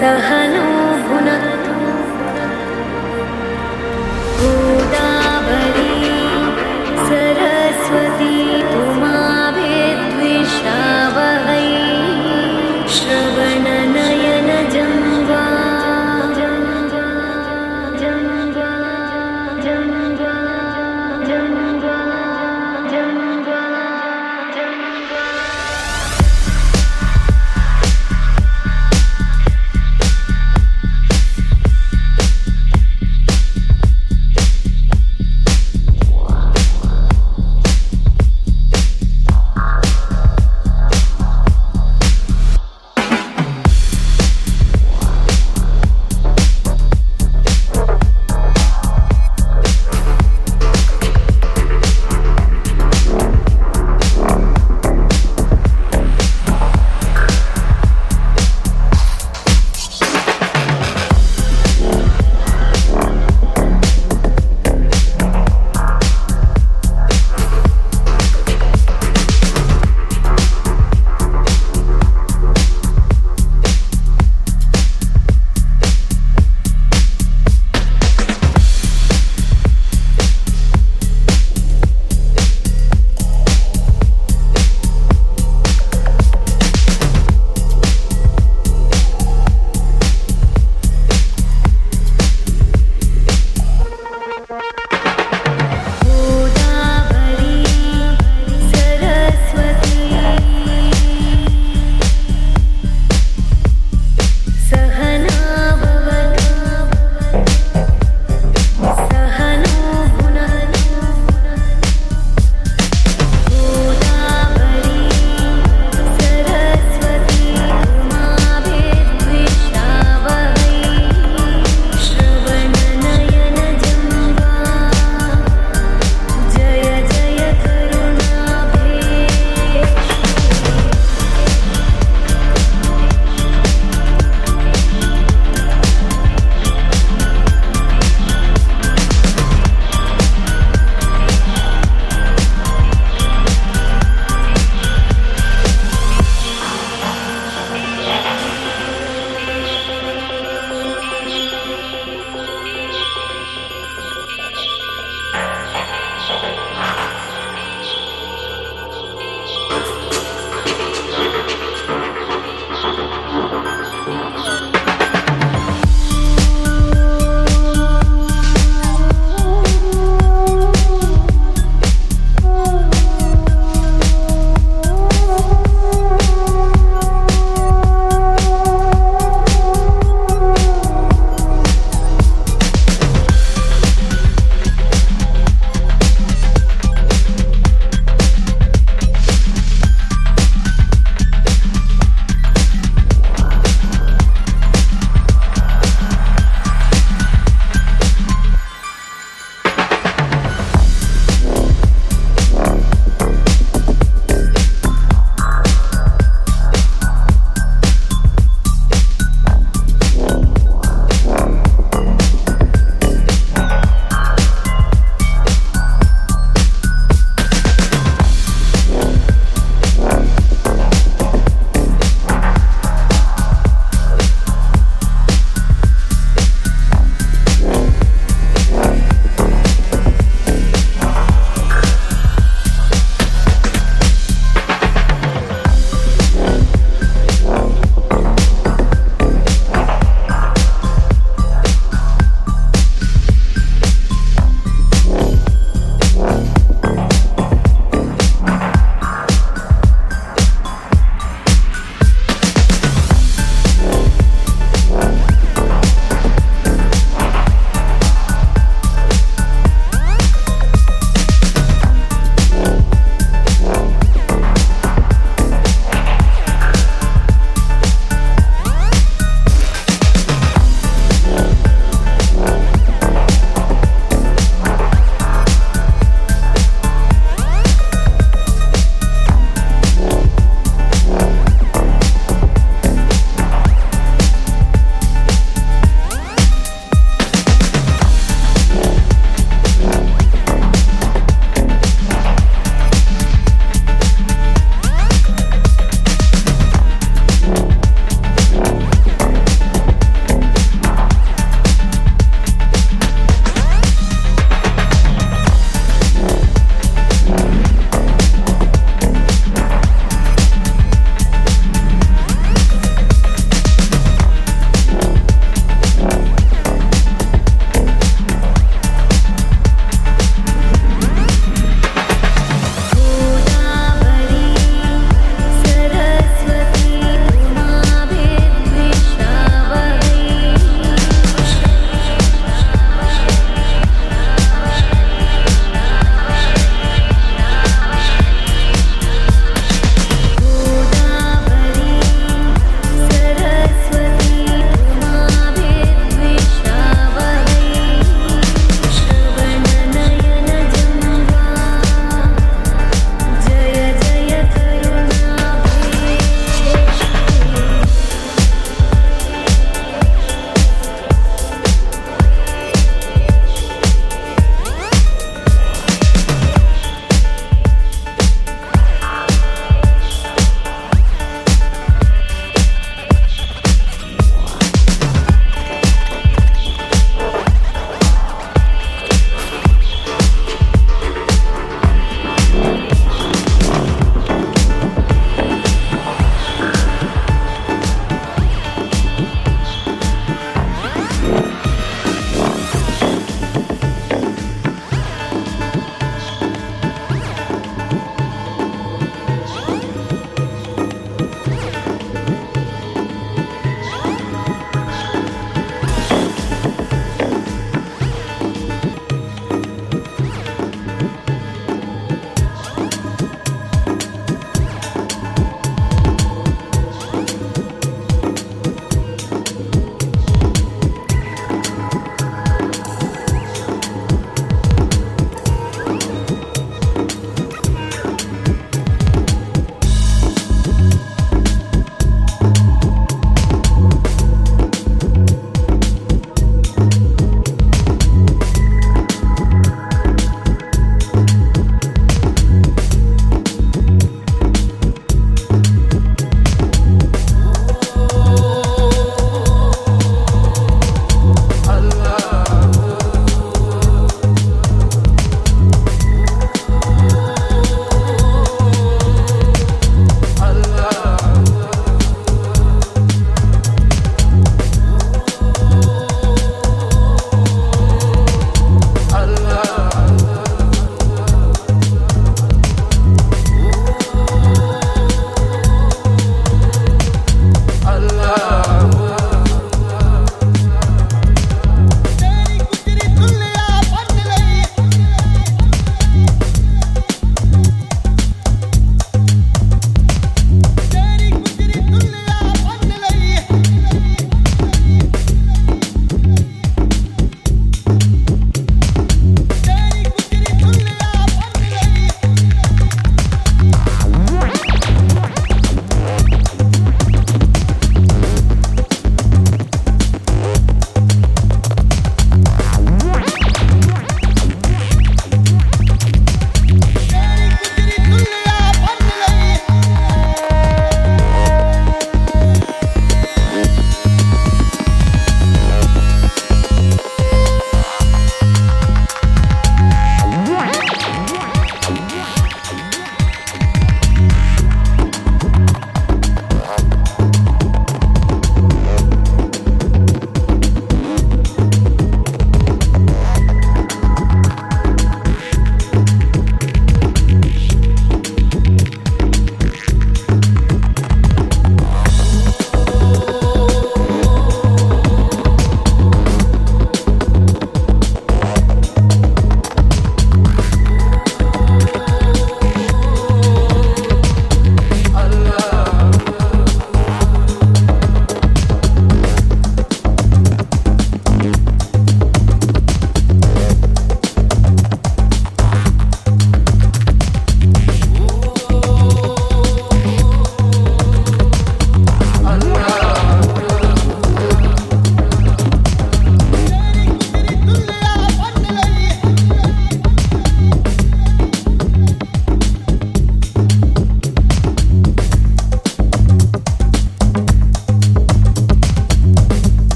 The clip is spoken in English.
सहना